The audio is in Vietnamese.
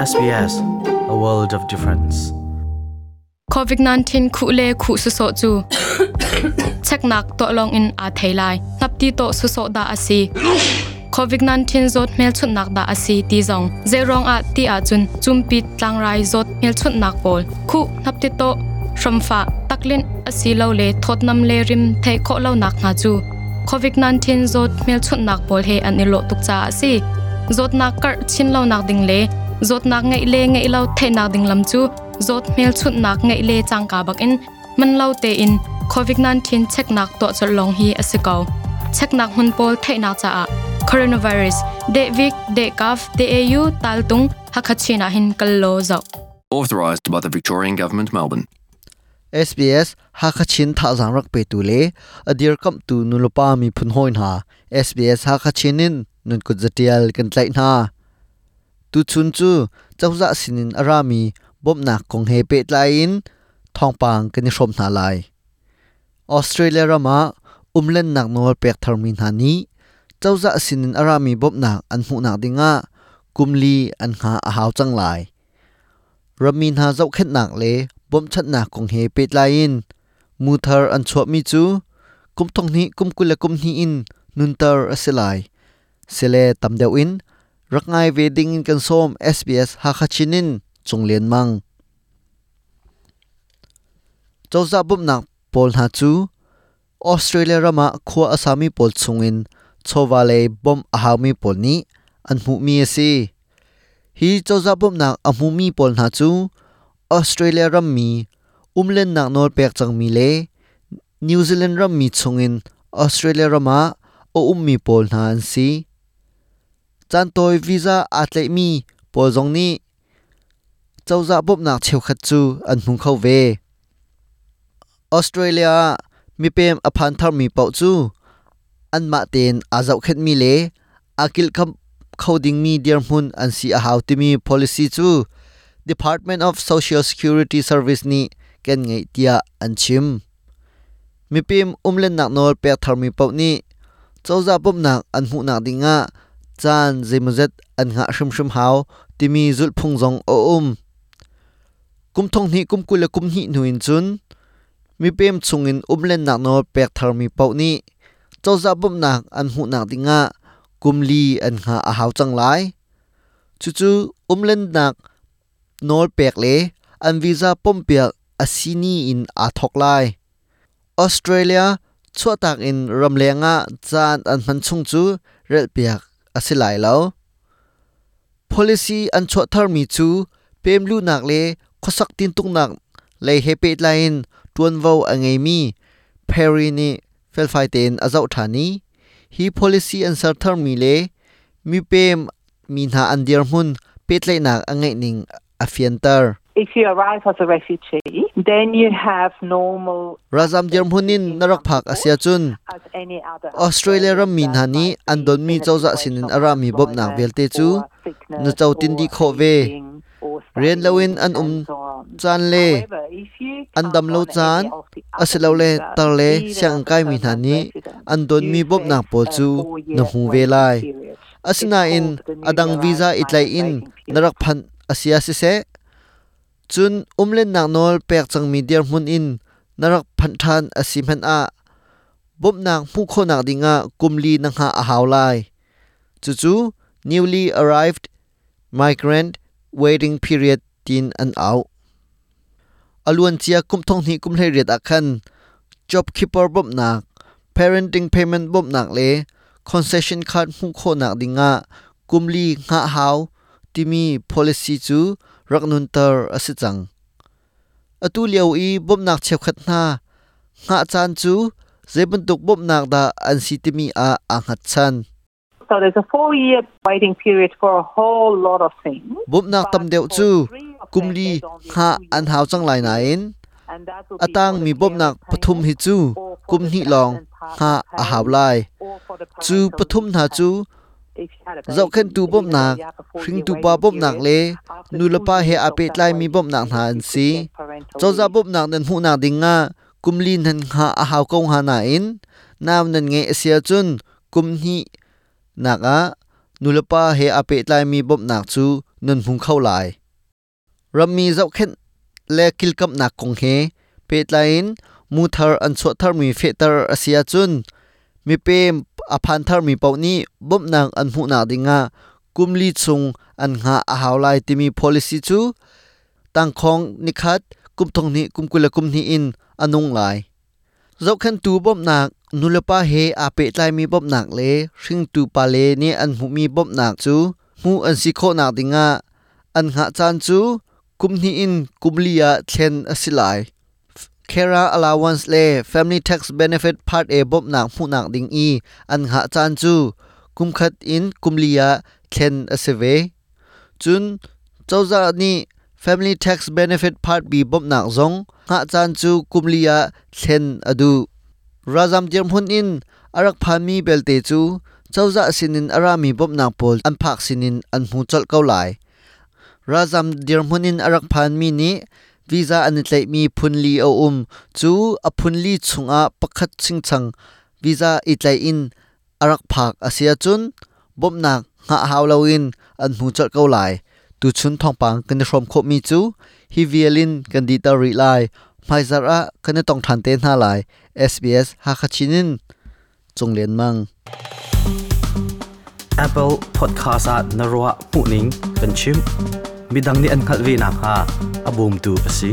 SBS a world of difference. COVID-19 khu le khu su so chu. Chak nak to long in a thailai nap ti to su so da asi COVID-19 zot mel chut nak da asi ti zong. Zerong a ti a chun. Chumpi tlang rai zot mel chut nak pol khu, nap ti to. From fa taklin asi lo le. Thot nam le rim the kho lo nak nga chu. COVID-19 zot mel chut nak pol he an ilo tuk cha asi zot nak kar chin lo nak ding le zot nak ngai le ngai lo thei nak ding lam chu. Zot mel chut nak ngai le chang ka bak in. Man lo te in. COVID-19 check nak to chol long hi asikaw check nak hun pol thei nak cha a. Coronavirus. De vik de kaf de au taltung hakachina hin kallo zau. Authorised by the Victorian Government, Melbourne. SBS hakachin tha zang rak pe tu le. Adir kam tu nulopa mi phun hoin ha. SBS hakachinin nun kut zatial kan tlai na tu chun chu chawza sinin arami bom na kong he pe tlai thong pang kan shom na lai. Australia rama umlen nak nol pek tharmin ha ni chawza sinin arami bom na an mu na dinga kumli an kha a haw chang lai. Ramin ha zau khet nak le bom chat na kong he pet lain mu thar an chho mi chu, kum thong ni kum kula kum ni in, nun tar asilai sele tam deu in rakngai wedding in kan som SBS ha khachinin chunglen mang chawza bum pol na chu Australia rama, khua asami pol chungin. Chowale bom ahami pol ni. An mi ase. Hi chawza bum nak amu mi pol na chu Australia ram mi. Umlen nak nol pek chang mi le. New Zealand ram mi chungin. Australia rama, o ummi pol na an si chan toy visa atle mi po zong ni. Chawza bop nak cheu khat chu, an hung khau ve. Australia, mi pem aphan thar mi pau chu. An ma ten azau khet mi le. Akil kham khoding mi dear hun an si a how ti mi policy chu. Department of Social Security Service ni ken ngei tia an chim. Mi pim umlen nak nol pe thar mi pau ni. Chawza bop nak an hu nak dinga chan zemuzet an nga shum shum haw timi zul phung zong o um. Kum thong ni kum kula kum hi nuin chun. Mi pem chungin umlen nak no pek thar mi pau ni. Cho za dạ bum nak an hu nak dinga kum li an nga a à haw chang lai chu chu umlen nak nol pek le an visa pom dạ pek asini à in à a thok lai. Australia chuatak in ramlenga chan an man chung chu rel piak asilai lo policy an cho thar mi chu pem lu nak le khosak tin tuk nak le hepe line tuan vo angai mi peri ni fel fai ten azau thani hi policy an sar thar mi le mi pem mi na an dir hun pet le nak angai ning afiantar Razam dir munin narak phak asia chun. Australia ram min hani an don mi chawza sinin arami bob nak velte chu. na chaw tin di kho ve. ren lawin an um chan le. An dam lo chan asilo le tar le siang kai min hani an don mi bob nak po chu na hu ve lai. asina in adang visa itlai in narak phan asia si se chun umlen nak nol pek chang mi der mun in narak phan than asim han a bom nak mu kho nak dinga kumli nang ha a haulai chu chu newly arrived migrant waiting period tin an out aluan chia kum thong ni kum hlei riat akhan job keeper bom nak parenting payment bom nak le concession card mu kho nak dinga kumli nga hau timi policy chu raknun tar asichang atu liau i bom nak chep khat na nga chan chu zebun tuk bom nak da an sitimi a anghat chan. So there's a four year waiting period for a whole lot of things. bom nak tam deu chu kumli ha an hau chang lai na in. atang mi the bom nak parent pathum hi chu kum hi long ha a hau lai. chu pathum na chu if you had a zau khen baby, tu even bom though nak you have a four hring year tu pa waiting bom nak period, le after nu two la pa he years of apet that lai mi waiting bom nak period, na an you could si get parental cho za leave. bom nak nan hu na dinga kumlin han ha a hau kong ha na in nam nan nge sia chun kum hi nak a nu la pa he apet lai mi bom nak chu nun hung khâu lại rami dậu khen le kilkam nak kong he pe tlain mu thar an chho thar mi fe tar asia chun mi pe a phan thar mi pau ni bom nang an hu na dinga kumli chung an nga a haw lai timi policy chu tang khong nikhat kum thong ni kum kula kum ni in anung lai zau khan tu bom nak nulapa he a pe tlai mi bom nak le hring tu pa le ni an hu mi bom nak chu mu an si kho nak dinga an nga chan chu kum ni in kumlia thlen asilai Kera allowance le family tax benefit part a bob nak mu nak ding i. An nga chan chu. Kum khat in kumlia thlen aseve chun chawza ni, family tax benefit part b bob nak zong. Nga chan chu kumlia thlen adu. Razam jem hun in, arak phami belte chu. Chawza sinin arami bob nak pol an phak sinin an mu chol kau lai. Razam dirmunin arak phan mi ni visa an tlai mi phunli o um chu a phunli chunga pakhat chingchang visa i tlai in arak phak asia chun bomnak nga hawlawin an hu chol kau lai tu chun thongpang kan rom kho mi chu hi violin kan di ta ri lai mai zara kan tong than te na lai sbs ha khachinin chunglen mang Apple Podcast at Narwa Puning Kanchim Midang ni an khalvi na ha abum tu asi